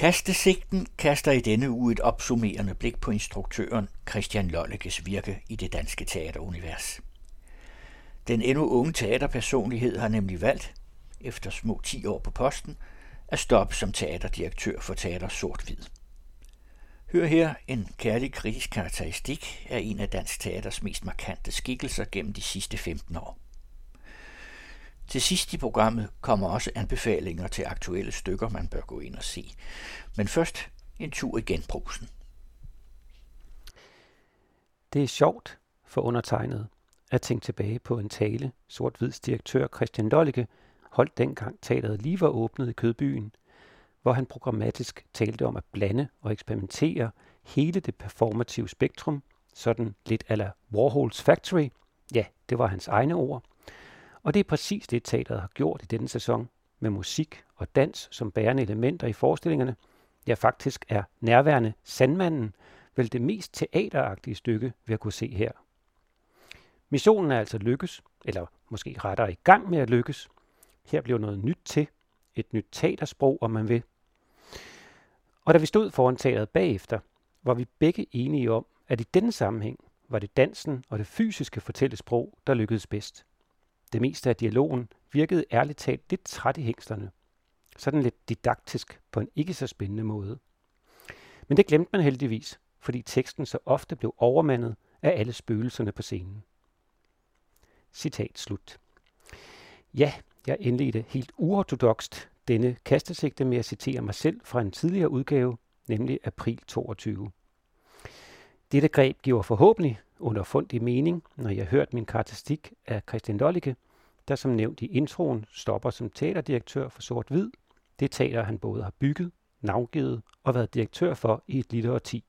Kastesigten kaster i denne uge et opsummerende blik på instruktøren Christian Lollekes virke i det danske teaterunivers. Den endnu unge teaterpersonlighed har nemlig valgt, efter små 10 år på posten, at stoppe som teaterdirektør for Teater Sort-Hvid. Hør her en kærlig kritisk karakteristik af en af dansk teaters mest markante skikkelser gennem de sidste 15 år. Til sidst i programmet kommer også anbefalinger til aktuelle stykker, man bør gå ind og se. Men først en tur i genbrusen. Det er sjovt for undertegnet at tænke tilbage på en tale, sort direktør Christian Lollicke holdt dengang teateret lige var åbnet i Kødbyen, hvor han programmatisk talte om at blande og eksperimentere hele det performative spektrum, sådan lidt ala Warhols Factory. Ja, det var hans egne ord. Og det er præcis det, teateret har gjort i denne sæson, med musik og dans som bærende elementer i forestillingerne. Ja, faktisk er nærværende Sandmanden vel det mest teateragtige stykke, vi har kunne se her. Missionen er altså lykkes, eller måske rettere i gang med at lykkes. Her bliver noget nyt til, et nyt teatersprog, om man vil. Og da vi stod foran teateret bagefter, var vi begge enige om, at i denne sammenhæng var det dansen og det fysiske fortællesprog, der lykkedes bedst. Det meste af dialogen virkede ærligt talt lidt træt i hængslerne. Sådan lidt didaktisk på en ikke så spændende måde. Men det glemte man heldigvis, fordi teksten så ofte blev overmandet af alle spøgelserne på scenen. Citat slut. Ja, jeg indledte helt uortodokst denne kastesigte med at citere mig selv fra en tidligere udgave, nemlig april 22. Dette greb giver forhåbentlig underfundig mening, når jeg hørt min karakteristik af Christian Lollicke, der som nævnt i introen stopper som teaterdirektør for Sort Hvid. Det teater, han både har bygget, navngivet og været direktør for i et lille årti.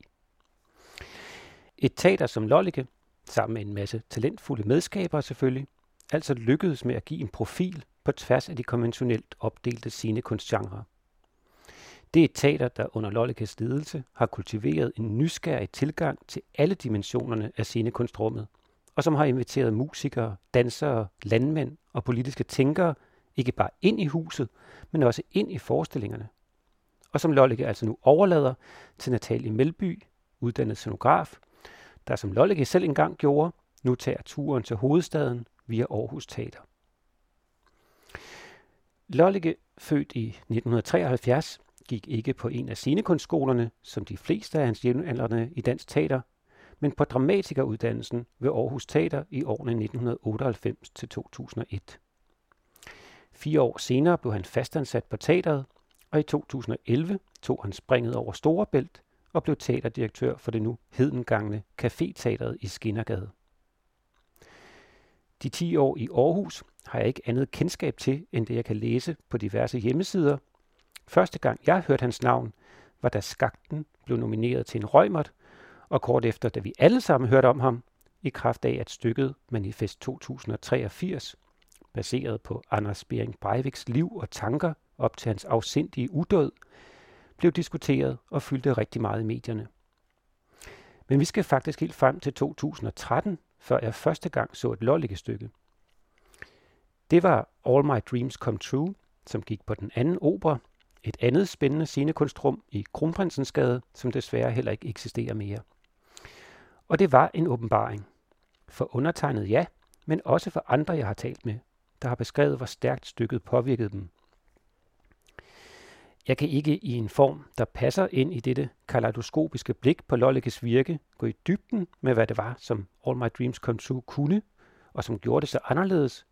Et teater som Lollicke, sammen med en masse talentfulde medskabere selvfølgelig, altså lykkedes med at give en profil på tværs af de konventionelt opdelte scenekunstgenre. Det er et teater, der under Lollikes ledelse har kultiveret en nysgerrig tilgang til alle dimensionerne af scenekunstrummet, og som har inviteret musikere, dansere, landmænd og politiske tænkere ikke bare ind i huset, men også ind i forestillingerne. Og som Lollike altså nu overlader til Natalie Melby, uddannet scenograf, der som Lollike selv engang gjorde, nu tager turen til hovedstaden via Aarhus Teater. Lollike, født i 1973, gik ikke på en af scenekunstskolerne, som de fleste af hans jævnaldrende i dansk teater, men på dramatikeruddannelsen ved Aarhus Teater i årene 1998 til 2001. Fire år senere blev han fastansat på teateret, og i 2011 tog han springet over Storebælt og blev teaterdirektør for det nu hedengangne Café-teateret i Skinnergade. De 10 år i Aarhus har jeg ikke andet kendskab til, end det jeg kan læse på diverse hjemmesider. Første gang jeg hørte hans navn, var da Skakten blev nomineret til en Røgmert, og kort efter, da vi alle sammen hørte om ham, i kraft af at stykket Manifest 2083, baseret på Anders Bering Breiviks liv og tanker op til hans afsindige udød, blev diskuteret og fyldte rigtig meget i medierne. Men vi skal faktisk helt frem til 2013, før jeg første gang så et lollikke-stykke. Det var All My Dreams Come True, som gik på den anden opera, et andet spændende scenekunstrum i Kronprinsensgade, som desværre heller ikke eksisterer mere. Og det var en åbenbaring. For undertegnet ja, men også for andre, jeg har talt med, der har beskrevet, hvor stærkt stykket påvirkede dem. Jeg kan ikke i en form, der passer ind i dette kaleidoskopiske blik på Lollikes virke, gå i dybden med, hvad det var, som All My Dreams Come True kunne, og som gjorde det så anderledes.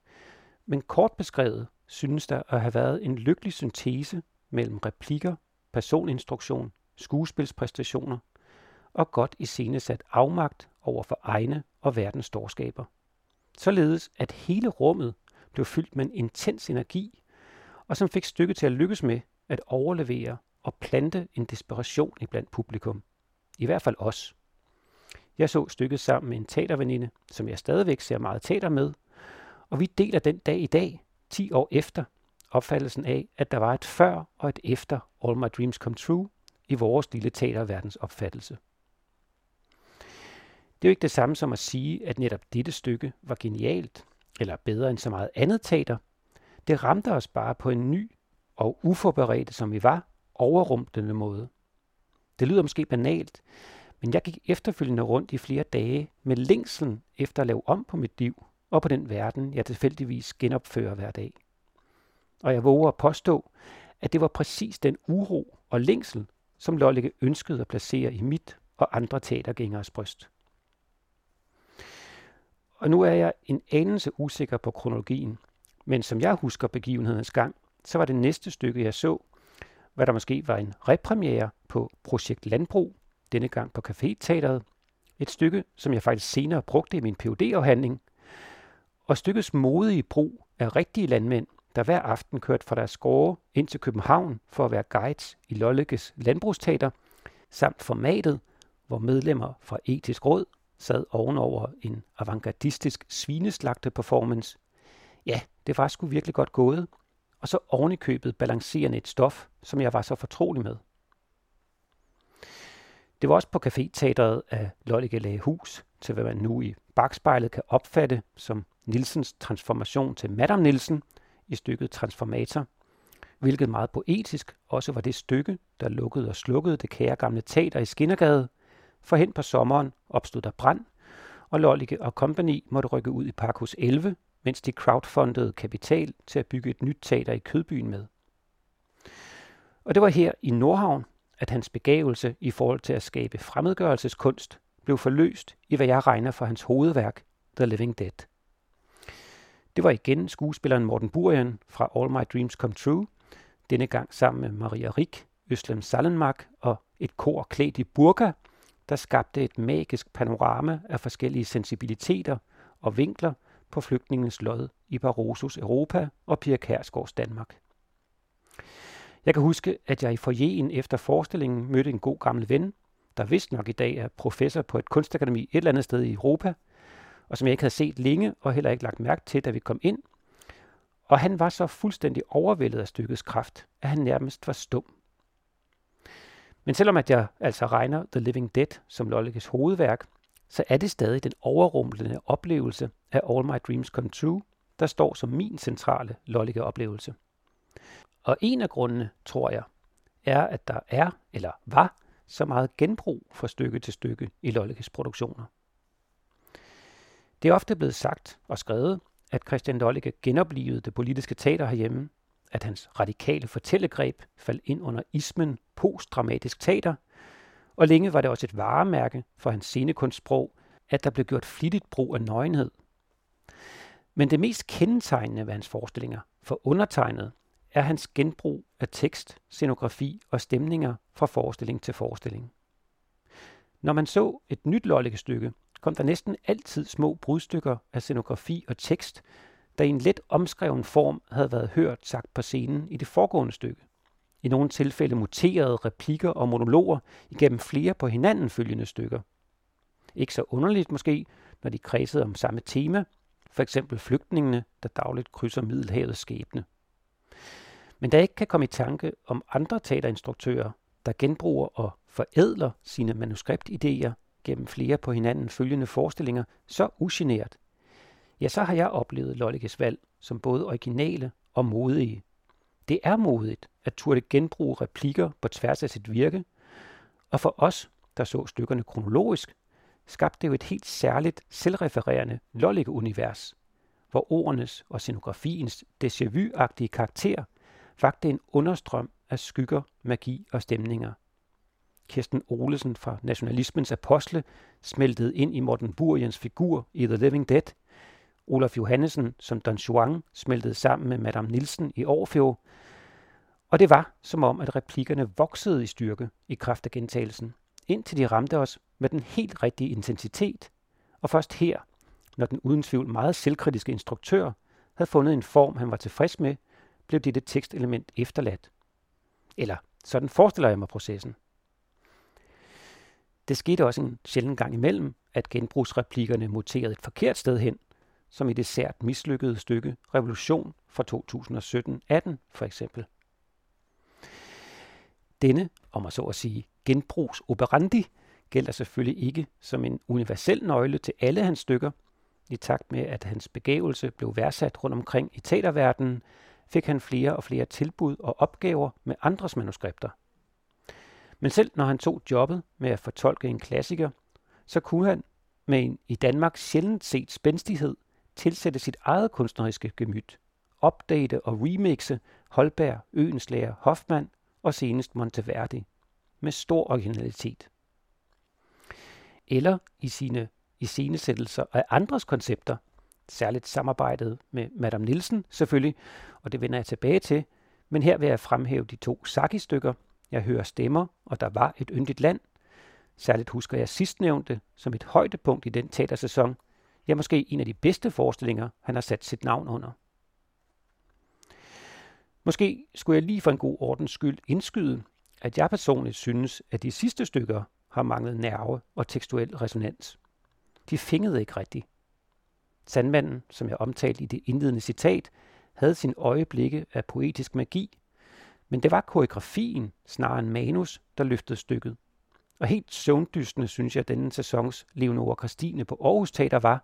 Men kort beskrevet synes der at have været en lykkelig syntese mellem replikker, personinstruktion, skuespilspræstationer og godt iscenesat afmagt over for egne og verdens storskaber. Således at hele rummet blev fyldt med en intens energi, og som fik stykket til at lykkes med at overlevere og plante en desperation i blandt publikum. I hvert fald os. Jeg så stykket sammen med en teaterveninde, som jeg stadigvæk ser meget teater med, og vi deler den dag i dag, 10 år efter, opfattelsen af, at der var et før og et efter All My Dreams Come True i vores lille teaterverdens opfattelse. Det er jo ikke det samme som at sige, at netop dette stykke var genialt, eller bedre end så meget andet teater. Det ramte os bare på en ny og uforberedte som vi var, overrumplende måde. Det lyder måske banalt, men jeg gik efterfølgende rundt i flere dage med længselen efter at lave om på mit liv og på den verden, jeg tilfældigvis genopfører hver dag. Og jeg våger at påstå, at det var præcis den uro og længsel, som Lollike ønskede at placere i mit og andre teatergængeres bryst. Og nu er jeg en anelse usikker på kronologien, men som jeg husker begivenhedens gang, så var det næste stykke, jeg så, hvad der måske var en repremiere på Projekt Landbrug, denne gang på Café-teateret. Et stykke, som jeg faktisk senere brugte i min phd afhandling Og stykkets modige brug af rigtige landmænd, der hver aften kørte fra deres gårde ind til København for at være guides i Lolleges landbrugsteater, samt formatet, hvor medlemmer fra etisk råd sad ovenover en avantgardistisk svineslagte performance. Ja, det var sgu virkelig godt gået, og så ovenikøbet balancerende et stof, som jeg var så fortrolig med. Det var også på café-teateret at Lollike lagde hus, til hvad man nu i bagspejlet kan opfatte som Nilsens transformation til Madame Nielsen i stykket Transformator, hvilket meget poetisk også var det stykke, der lukkede og slukkede det kære gamle teater i Skinnergade, for hen på sommeren opstod der brand, og Lollike og Company måtte rykke ud i Parkhus 11 mens de crowdfundede kapital til at bygge et nyt teater i Kødbyen med. Og det var her i Nordhavn, at hans begævelse i forhold til at skabe fremmedgørelseskunst blev forløst i hvad jeg regner for hans hovedværk, The Living Dead. Det var igen skuespilleren Morten Burian fra All My Dreams Come True, denne gang sammen med Maria Rik, Øslem Sallenmark og et kor klædt i burka, der skabte et magisk panorama af forskellige sensibiliteter og vinkler – på flygtningens lod i Barrosos Europa og Pia Kærsgaards Danmark. Jeg kan huske, at jeg i forjen efter forestillingen mødte en god gammel ven, der vist nok i dag er professor på et kunstakademi et eller andet sted i Europa, og som jeg ikke havde set længe og heller ikke lagt mærke til, da vi kom ind. Og han var så fuldstændig overvældet af stykkets kraft, at han nærmest var stum. Men selvom at jeg altså regner The Living Dead som Lolleges hovedværk, så er det stadig den overrumplende oplevelse af All My Dreams Come True, der står som min centrale lollige oplevelse. Og en af grundene, tror jeg, er, at der er, eller var, så meget genbrug fra stykke til stykke i Lolleges produktioner. Det er ofte blevet sagt og skrevet, at Christian Lollicke genoplevede det politiske teater herhjemme, at hans radikale fortællegreb faldt ind under ismen postdramatisk teater – og længe var det også et varemærke for hans scenekunstsprog, at der blev gjort flittigt brug af nøgenhed. Men det mest kendetegnende ved hans forestillinger, for undertegnet, er hans genbrug af tekst, scenografi og stemninger fra forestilling til forestilling. Når man så et nyt stykke, kom der næsten altid små brudstykker af scenografi og tekst, der i en let omskreven form havde været hørt sagt på scenen i det foregående stykke i nogle tilfælde muterede replikker og monologer igennem flere på hinanden følgende stykker. Ikke så underligt måske, når de kredsede om samme tema, for eksempel flygtningene, der dagligt krydser Middelhavets skæbne. Men der ikke kan komme i tanke om andre teaterinstruktører, der genbruger og forædler sine manuskriptidéer gennem flere på hinanden følgende forestillinger så ugenert, ja, så har jeg oplevet Lollikes valg som både originale og modige. Det er modigt at turde genbruge replikker på tværs af sit virke, og for os, der så stykkerne kronologisk, skabte det jo et helt særligt, selvrefererende Lollige-univers, hvor ordenes og scenografiens déjà vu-agtige karakter vagte en understrøm af skygger, magi og stemninger. Kirsten Olesen fra Nationalismens Apostle smeltede ind i Morten Burjens figur i The Living Dead. Olaf Johannesen som Don Juan smeltede sammen med Madame Nielsen i Orfeo, og det var som om, at replikkerne voksede i styrke i kraft af gentagelsen, indtil de ramte os med den helt rigtige intensitet. Og først her, når den uden tvivl meget selvkritiske instruktør havde fundet en form, han var tilfreds med, blev dette tekstelement efterladt. Eller sådan forestiller jeg mig processen. Det skete også en sjælden gang imellem, at genbrugsreplikkerne muterede et forkert sted hen, som i det sært mislykkede stykke Revolution fra 2017-18 for eksempel. Denne, om man så at sige, genbrugs operandi, gælder selvfølgelig ikke som en universel nøgle til alle hans stykker. I takt med, at hans begævelse blev værdsat rundt omkring i teaterverdenen, fik han flere og flere tilbud og opgaver med andres manuskripter, men selv når han tog jobbet med at fortolke en klassiker, så kunne han med en i Danmark sjældent set spændstighed tilsætte sit eget kunstneriske gemyt, opdate og remixe Holberg, Øenslæger, Hoffmann og senest Monteverdi med stor originalitet. Eller i sine iscenesættelser af andres koncepter, særligt samarbejdet med Madame Nielsen selvfølgelig, og det vender jeg tilbage til, men her vil jeg fremhæve de to Saki-stykker, jeg hører stemmer, og der var et yndigt land. Særligt husker jeg sidstnævnte som et højdepunkt i den teatersæson. Ja, måske en af de bedste forestillinger, han har sat sit navn under. Måske skulle jeg lige for en god ordens skyld indskyde, at jeg personligt synes, at de sidste stykker har manglet nerve og tekstuel resonans. De fingede ikke rigtigt. Sandmanden, som jeg omtalte i det indledende citat, havde sin øjeblikke af poetisk magi, men det var koreografien snarere end manus, der løftede stykket. Og helt søvndystende synes jeg, at denne sæsons Leonora Christine på Aarhus Teater var.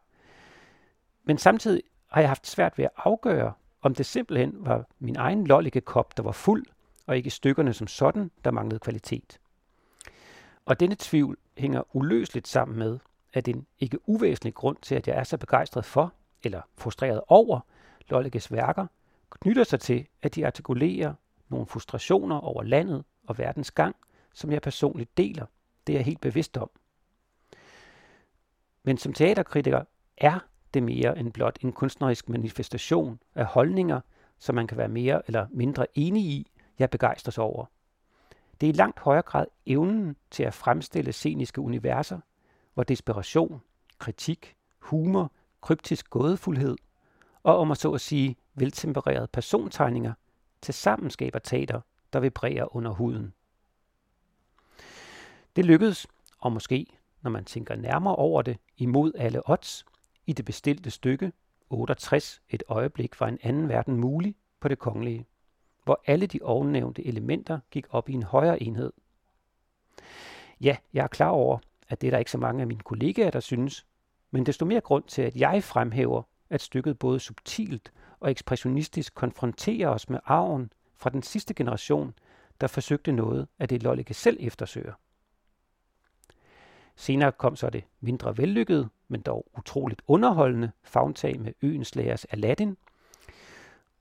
Men samtidig har jeg haft svært ved at afgøre, om det simpelthen var min egen lollige kop, der var fuld, og ikke stykkerne som sådan, der manglede kvalitet. Og denne tvivl hænger uløseligt sammen med, at en ikke uvæsentlig grund til, at jeg er så begejstret for, eller frustreret over, Lolleges værker, knytter sig til, at de artikulerer nogle frustrationer over landet og verdens gang, som jeg personligt deler. Det er jeg helt bevidst om. Men som teaterkritiker er det mere end blot en kunstnerisk manifestation af holdninger, som man kan være mere eller mindre enig i, jeg begejstres over. Det er i langt højere grad evnen til at fremstille sceniske universer, hvor desperation, kritik, humor, kryptisk gådefuldhed og om at så at sige veltempererede persontegninger tilsammen skaber teater, der vibrerer under huden. Det lykkedes, og måske, når man tænker nærmere over det, imod alle odds, i det bestilte stykke 68 et øjeblik var en anden verden mulig på det kongelige, hvor alle de ovennævnte elementer gik op i en højere enhed. Ja, jeg er klar over, at det er der ikke så mange af mine kollegaer, der synes, men desto mere grund til, at jeg fremhæver, at stykket både subtilt og ekspressionistisk konfronterer os med arven fra den sidste generation, der forsøgte noget af det Lollike selv eftersøger. Senere kom så det mindre vellykkede, men dog utroligt underholdende fagntag med øens lærers Aladdin.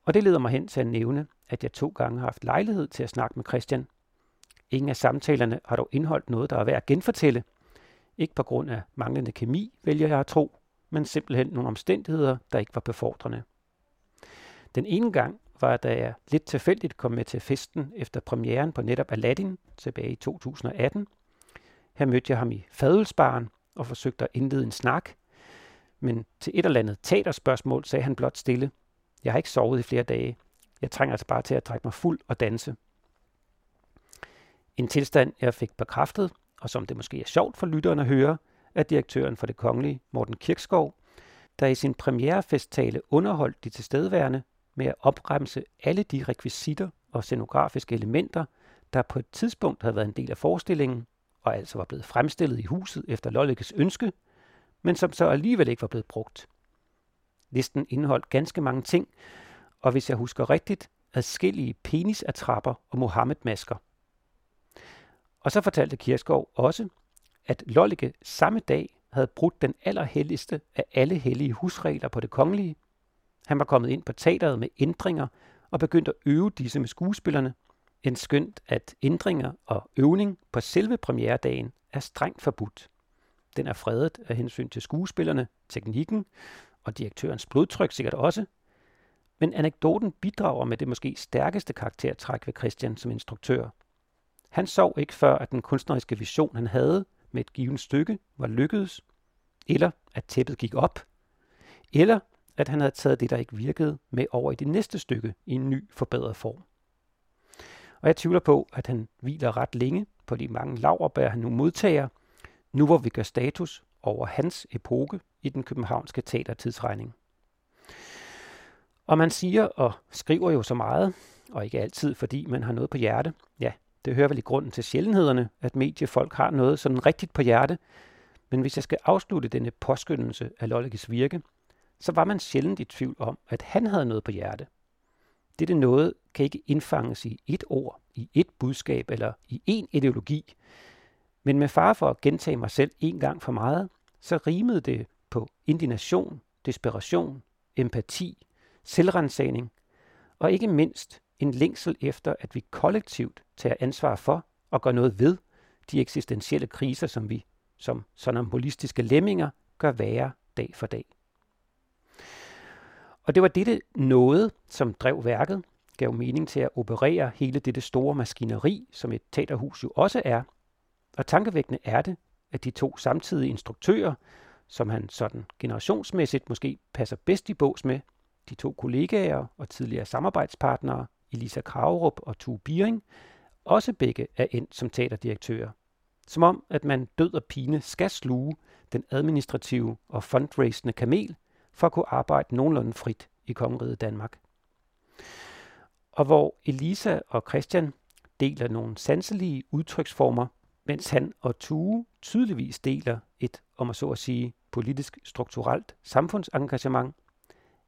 Og det leder mig hen til at nævne, at jeg to gange har haft lejlighed til at snakke med Christian. Ingen af samtalerne har dog indholdt noget, der er værd at genfortælle. Ikke på grund af manglende kemi, vælger jeg at tro, men simpelthen nogle omstændigheder, der ikke var befordrende. Den ene gang var, da jeg lidt tilfældigt kom med til festen efter premieren på netop Aladdin tilbage i 2018. Her mødte jeg ham i fadelsbaren og forsøgte at indlede en snak. Men til et eller andet teaterspørgsmål sagde han blot stille. Jeg har ikke sovet i flere dage. Jeg trænger altså bare til at trække mig fuld og danse. En tilstand, jeg fik bekræftet, og som det måske er sjovt for lytteren at høre, af direktøren for det kongelige, Morten Kirkskov, der i sin premierefesttale underholdt de tilstedeværende med at opremse alle de rekvisitter og scenografiske elementer, der på et tidspunkt havde været en del af forestillingen, og altså var blevet fremstillet i huset efter Lolleges ønske, men som så alligevel ikke var blevet brugt. Listen indeholdt ganske mange ting, og hvis jeg husker rigtigt, adskillige penisattrapper og Mohammed-masker. Og så fortalte Kirskov også, at Lollike samme dag havde brudt den allerhelligste af alle hellige husregler på det kongelige. Han var kommet ind på teateret med ændringer og begyndt at øve disse med skuespillerne. En skønt, at ændringer og øvning på selve premieredagen er strengt forbudt. Den er fredet af hensyn til skuespillerne, teknikken og direktørens blodtryk sikkert også. Men anekdoten bidrager med det måske stærkeste karaktertræk ved Christian som instruktør. Han sov ikke før, at den kunstneriske vision, han havde, med et givet stykke var lykkedes, eller at tæppet gik op, eller at han havde taget det, der ikke virkede, med over i det næste stykke i en ny, forbedret form. Og jeg tvivler på, at han hviler ret længe på de mange laverbær, han nu modtager, nu hvor vi gør status over hans epoke i den københavnske teatertidsregning. Og man siger og skriver jo så meget, og ikke altid, fordi man har noget på hjerte. Ja, det hører vel i grunden til sjældenhederne, at mediefolk har noget sådan rigtigt på hjerte. Men hvis jeg skal afslutte denne påskyndelse af Lollikes virke, så var man sjældent i tvivl om, at han havde noget på hjerte. Dette noget kan ikke indfanges i et ord, i et budskab eller i en ideologi. Men med far for at gentage mig selv en gang for meget, så rimede det på indignation, desperation, empati, selvrensagning og ikke mindst en længsel efter, at vi kollektivt tager ansvar for og gør noget ved de eksistentielle kriser, som vi som sonambulistiske lemminger gør værre dag for dag. Og det var dette noget, som drev værket, gav mening til at operere hele dette store maskineri, som et teaterhus jo også er. Og tankevækkende er det, at de to samtidige instruktører, som han sådan generationsmæssigt måske passer bedst i bås med, de to kollegaer og tidligere samarbejdspartnere, Elisa Kravrup og Tue Biering, også begge er endt som teaterdirektører. Som om, at man død og pine skal sluge den administrative og fundraisende kamel for at kunne arbejde nogenlunde frit i kongeriget Danmark. Og hvor Elisa og Christian deler nogle sanselige udtryksformer, mens han og Tue tydeligvis deler et, om at så at sige, politisk strukturelt samfundsengagement,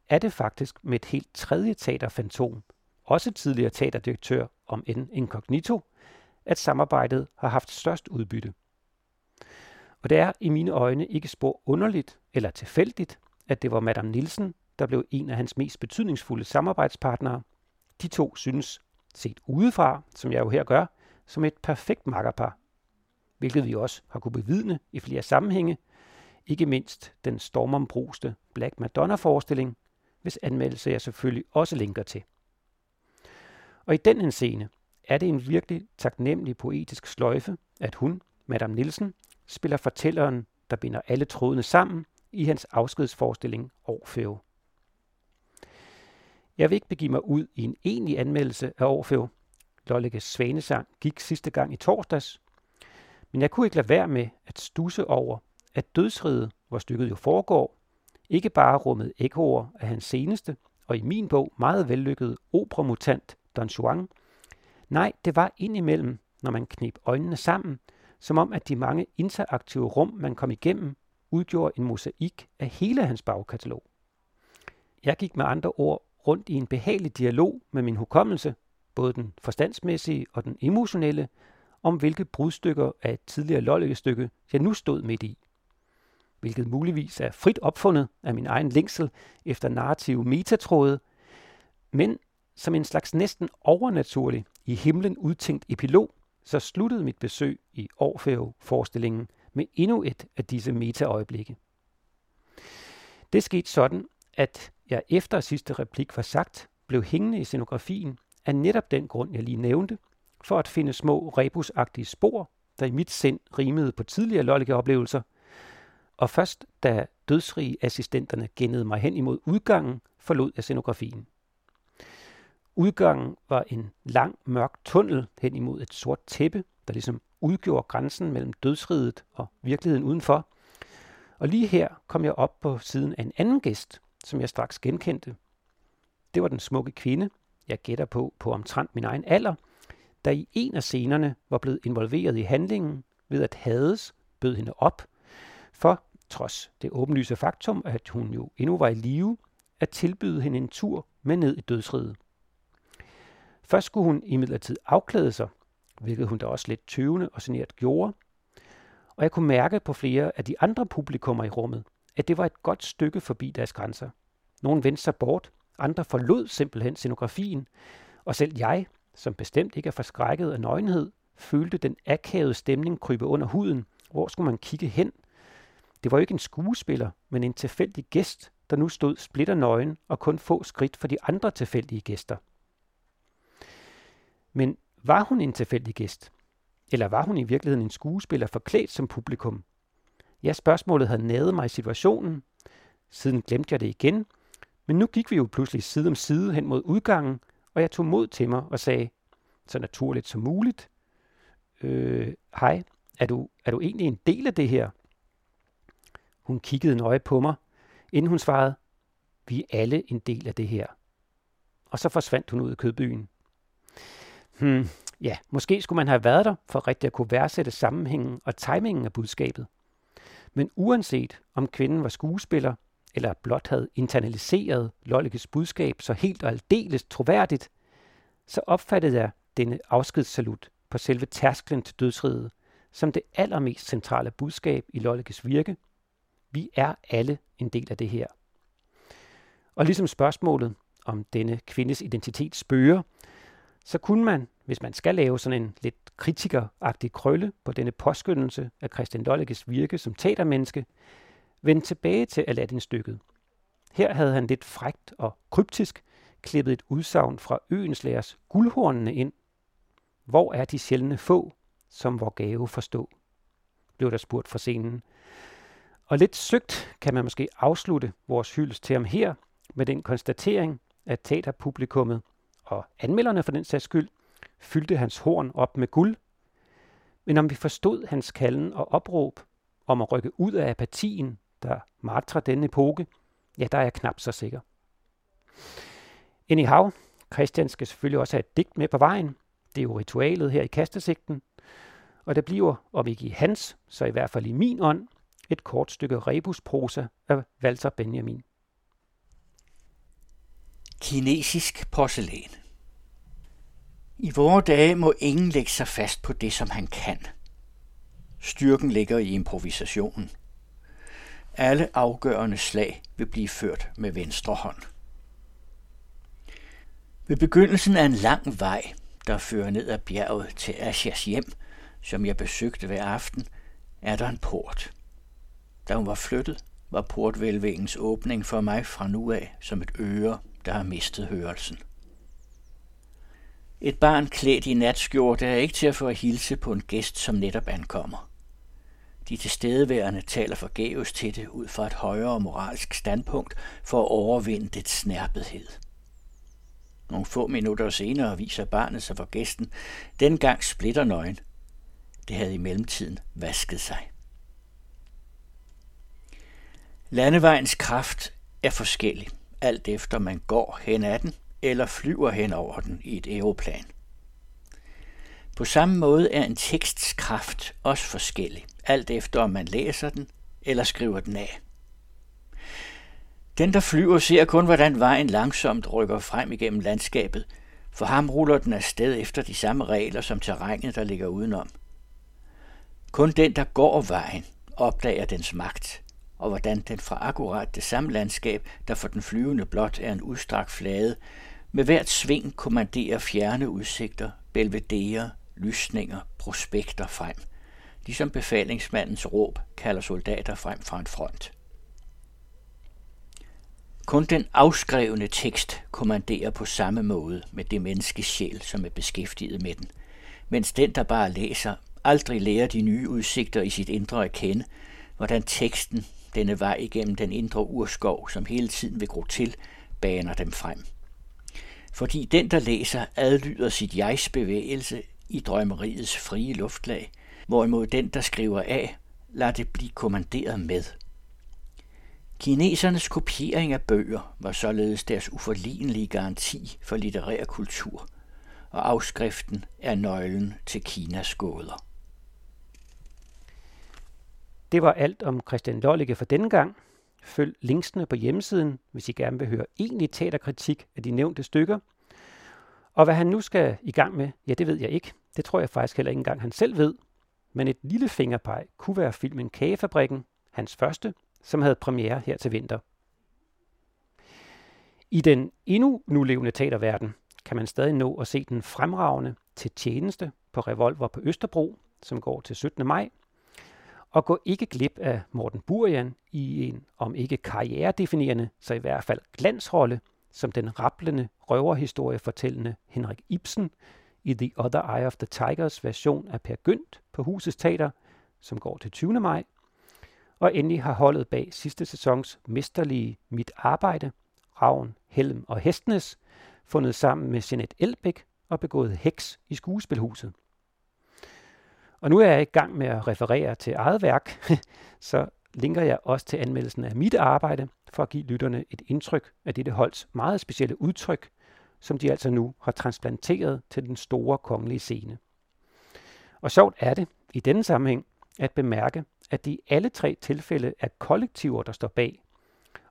er det faktisk med et helt tredje teaterfantom, også tidligere teaterdirektør om en incognito, at samarbejdet har haft størst udbytte. Og det er i mine øjne ikke spor underligt eller tilfældigt, at det var Madame Nielsen, der blev en af hans mest betydningsfulde samarbejdspartnere. De to synes, set udefra, som jeg jo her gør, som et perfekt makkerpar, hvilket vi også har kunne bevidne i flere sammenhænge, ikke mindst den stormombruste Black Madonna-forestilling, hvis anmeldelse jeg selvfølgelig også linker til. Og i den scene er det en virkelig taknemmelig poetisk sløjfe, at hun, Madame Nielsen, spiller fortælleren, der binder alle trådene sammen i hans afskedsforestilling Orfeo. Jeg vil ikke begive mig ud i en egentlig anmeldelse af Orfeo. Lolleke Svanesang gik sidste gang i torsdags, men jeg kunne ikke lade være med at stusse over, at dødsriget, hvor stykket jo foregår, ikke bare rummede ekkoer af hans seneste og i min bog meget vellykkede operamutant Don Juan. Nej, det var indimellem, når man knep øjnene sammen, som om at de mange interaktive rum, man kom igennem, udgjorde en mosaik af hele hans bagkatalog. Jeg gik med andre ord rundt i en behagelig dialog med min hukommelse, både den forstandsmæssige og den emotionelle, om hvilke brudstykker af et tidligere lollikestykke jeg nu stod midt i. Hvilket muligvis er frit opfundet af min egen længsel efter narrative metatråde, men som en slags næsten overnaturlig, i himlen udtænkt epilog, så sluttede mit besøg i Orfeo-forestillingen med endnu et af disse metaøjeblikke. Det skete sådan, at jeg efter sidste replik var sagt, blev hængende i scenografien af netop den grund, jeg lige nævnte, for at finde små rebusagtige spor, der i mit sind rimede på tidligere lollike-oplevelser. Og først da dødsrige assistenterne gennede mig hen imod udgangen, forlod jeg scenografien. Udgangen var en lang, mørk tunnel hen imod et sort tæppe, der ligesom udgjorde grænsen mellem dødsriget og virkeligheden udenfor. Og lige her kom jeg op på siden af en anden gæst, som jeg straks genkendte. Det var den smukke kvinde, jeg gætter på på omtrent min egen alder, der i en af scenerne var blevet involveret i handlingen ved at Hades bød hende op, for trods det åbenlyse faktum, at hun jo endnu var i live, at tilbyde hende en tur med ned i dødsriget. Først skulle hun imidlertid afklæde sig, hvilket hun da også lidt tøvende og generet gjorde. Og jeg kunne mærke på flere af de andre publikummer i rummet, at det var et godt stykke forbi deres grænser. Nogle vendte sig bort, andre forlod simpelthen scenografien, og selv jeg, som bestemt ikke er forskrækket af nøgenhed, følte den akavede stemning krybe under huden. Hvor skulle man kigge hen? Det var jo ikke en skuespiller, men en tilfældig gæst, der nu stod splitter nøgen og kun få skridt for de andre tilfældige gæster. Men var hun en tilfældig gæst? Eller var hun i virkeligheden en skuespiller forklædt som publikum? Ja, spørgsmålet havde naget mig i situationen. Siden glemte jeg det igen. Men nu gik vi jo pludselig side om side hen mod udgangen, og jeg tog mod til mig og sagde, så naturligt som muligt, øh, hej, er du, er du egentlig en del af det her? Hun kiggede nøje på mig, inden hun svarede, vi er alle en del af det her. Og så forsvandt hun ud af kødbyen. Hmm, ja, måske skulle man have været der for rigtig at kunne værdsætte sammenhængen og timingen af budskabet. Men uanset om kvinden var skuespiller eller blot havde internaliseret Lollekes budskab så helt og aldeles troværdigt, så opfattede jeg denne afskedssalut på selve tærsklen til dødsriget som det allermest centrale budskab i Lollekes virke. Vi er alle en del af det her. Og ligesom spørgsmålet om denne kvindes identitet spørger, så kunne man, hvis man skal lave sådan en lidt kritikeragtig krølle på denne påskyndelse af Christian Lollekes virke som teatermenneske, vende tilbage til Aladdin-stykket. Her havde han lidt frægt og kryptisk klippet et udsagn fra øens lærers guldhornene ind. Hvor er de sjældne få, som vor gave forstå? blev der spurgt fra scenen. Og lidt søgt kan man måske afslutte vores hyldest til ham her med den konstatering, at teaterpublikummet og anmelderne for den sags skyld fyldte hans horn op med guld. Men om vi forstod hans kalden og opråb om at rykke ud af apatien, der martrer denne epoke, ja, der er jeg knap så sikker. Anyhow, Christian skal selvfølgelig også have et digt med på vejen. Det er jo ritualet her i kastesigten. Og det bliver, om ikke i hans, så i hvert fald i min ånd, et kort stykke rebusprosa af Walter Benjamin. Kinesisk porcelæn I vore dage må ingen lægge sig fast på det, som han kan. Styrken ligger i improvisationen. Alle afgørende slag vil blive ført med venstre hånd. Ved begyndelsen af en lang vej, der fører ned ad bjerget til Asias hjem, som jeg besøgte hver aften, er der en port. Da hun var flyttet, var portvælvingens åbning for mig fra nu af som et øre, der har mistet hørelsen. Et barn klædt i natskjorte er ikke til at få at hilse på en gæst, som netop ankommer. De tilstedeværende taler forgæves til det ud fra et højere moralsk standpunkt for at overvinde dets snærpethed. Nogle få minutter senere viser barnet sig for gæsten, dengang splitter nøgen. Det havde i mellemtiden vasket sig. Landevejens kraft er forskellig, alt efter man går hen ad den eller flyver hen over den i et aeroplan. På samme måde er en teksts kraft også forskellig, alt efter om man læser den eller skriver den af. Den, der flyver, ser kun, hvordan vejen langsomt rykker frem igennem landskabet. For ham ruller den afsted efter de samme regler som terrænet, der ligger udenom. Kun den, der går vejen, opdager dens magt, og hvordan den fra akkurat det samme landskab, der for den flyvende blot er en udstrakt flade, med hvert sving kommanderer fjerne udsigter, belvedere, lysninger, prospekter frem, ligesom befalingsmandens råb kalder soldater frem fra en front. Kun den afskrevne tekst kommanderer på samme måde med det menneskes sjæl, som er beskæftiget med den, mens den, der bare læser, aldrig lærer de nye udsigter i sit indre at kende, hvordan teksten, denne vej igennem den indre urskov, som hele tiden vil gro til, baner dem frem. Fordi den, der læser, adlyder sit jegs bevægelse i drømmeriets frie luftlag, hvorimod den, der skriver af, lader det blive kommanderet med – Kinesernes kopiering af bøger var således deres uforlignelige garanti for litterær kultur, og afskriften er nøglen til Kinas gåder. Det var alt om Christian Lollike for denne gang. Følg linksene på hjemmesiden, hvis I gerne vil høre egentlig teaterkritik af de nævnte stykker. Og hvad han nu skal i gang med, ja det ved jeg ikke. Det tror jeg faktisk heller ikke engang han selv ved. Men et lille fingerpeg kunne være filmen Kagefabrikken, hans første, som havde premiere her til vinter. I den endnu nulevende teaterverden kan man stadig nå at se den fremragende til tjeneste på Revolver på Østerbro, som går til 17. maj, og gå ikke glip af Morten Burian i en, om ikke karrieredefinerende, så i hvert fald glansrolle, som den rapplende røverhistorie fortællende Henrik Ibsen i The Other Eye of the Tigers version af Per Gynt på Husets Teater, som går til 20. maj, og endelig har holdet bag sidste sæsons mesterlige Mit Arbejde, Ravn, Helm og Hestnes, fundet sammen med Jeanette Elbæk og begået heks i skuespilhuset. Og nu er jeg i gang med at referere til eget værk, så linker jeg også til anmeldelsen af mit arbejde, for at give lytterne et indtryk af dette holds meget specielle udtryk, som de altså nu har transplanteret til den store kongelige scene. Og sjovt er det i denne sammenhæng at bemærke, at det i alle tre tilfælde er kollektiver, der står bag,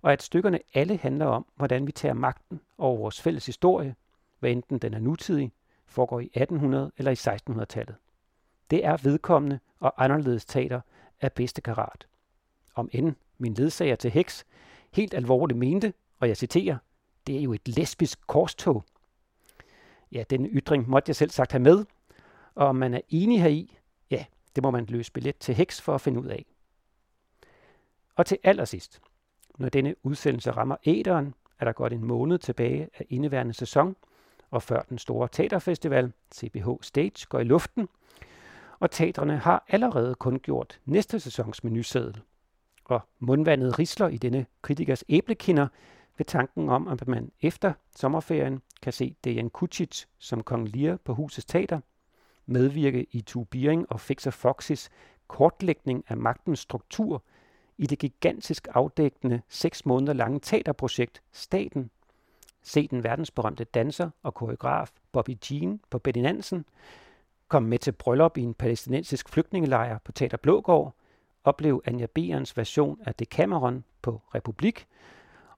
og at stykkerne alle handler om, hvordan vi tager magten over vores fælles historie, hvad enten den er nutidig, foregår i 1800 eller i 1600-tallet. Det er vedkommende og anderledes teater af bedste karat. Om end min ledsager til heks helt alvorligt mente, og jeg citerer, det er jo et lesbisk korstog. Ja, den ytring måtte jeg selv sagt have med, og om man er enig heri, ja, det må man løse billet til heks for at finde ud af. Og til allersidst, når denne udsendelse rammer æderen, er der godt en måned tilbage af indeværende sæson, og før den store teaterfestival, CBH Stage, går i luften, og teatrene har allerede kun gjort næste sæsons menuseddel. Og mundvandet risler i denne kritikers æblekinder ved tanken om, at man efter sommerferien kan se Dejan Kucic som kong Lear på husets teater, medvirke i Tue Biering og Fixer Foxes kortlægning af magtens struktur i det gigantisk afdækkende seks måneder lange teaterprojekt Staten. Se den verdensberømte danser og koreograf Bobby Jean på Betty Nansen, kom med til bryllup i en palæstinensisk flygtningelejr på Teater Blågård, opleve Anja Berens version af Decameron på Republik,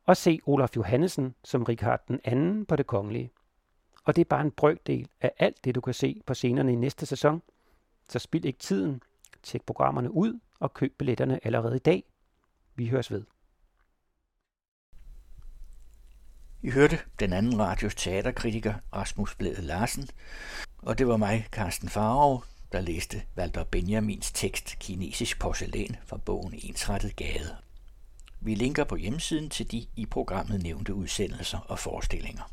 og se Olaf Johannesen som Richard den anden på det kongelige. Og det er bare en brøkdel af alt det, du kan se på scenerne i næste sæson. Så spild ikke tiden. Tjek programmerne ud og køb billetterne allerede i dag. Vi høres ved. I hørte den anden radios teaterkritiker Rasmus Blæde Larsen, og det var mig, Carsten Farov, der læste Walter Benjamins tekst Kinesisk porcelæn fra bogen Ensrettet Gade. Vi linker på hjemmesiden til de i programmet nævnte udsendelser og forestillinger.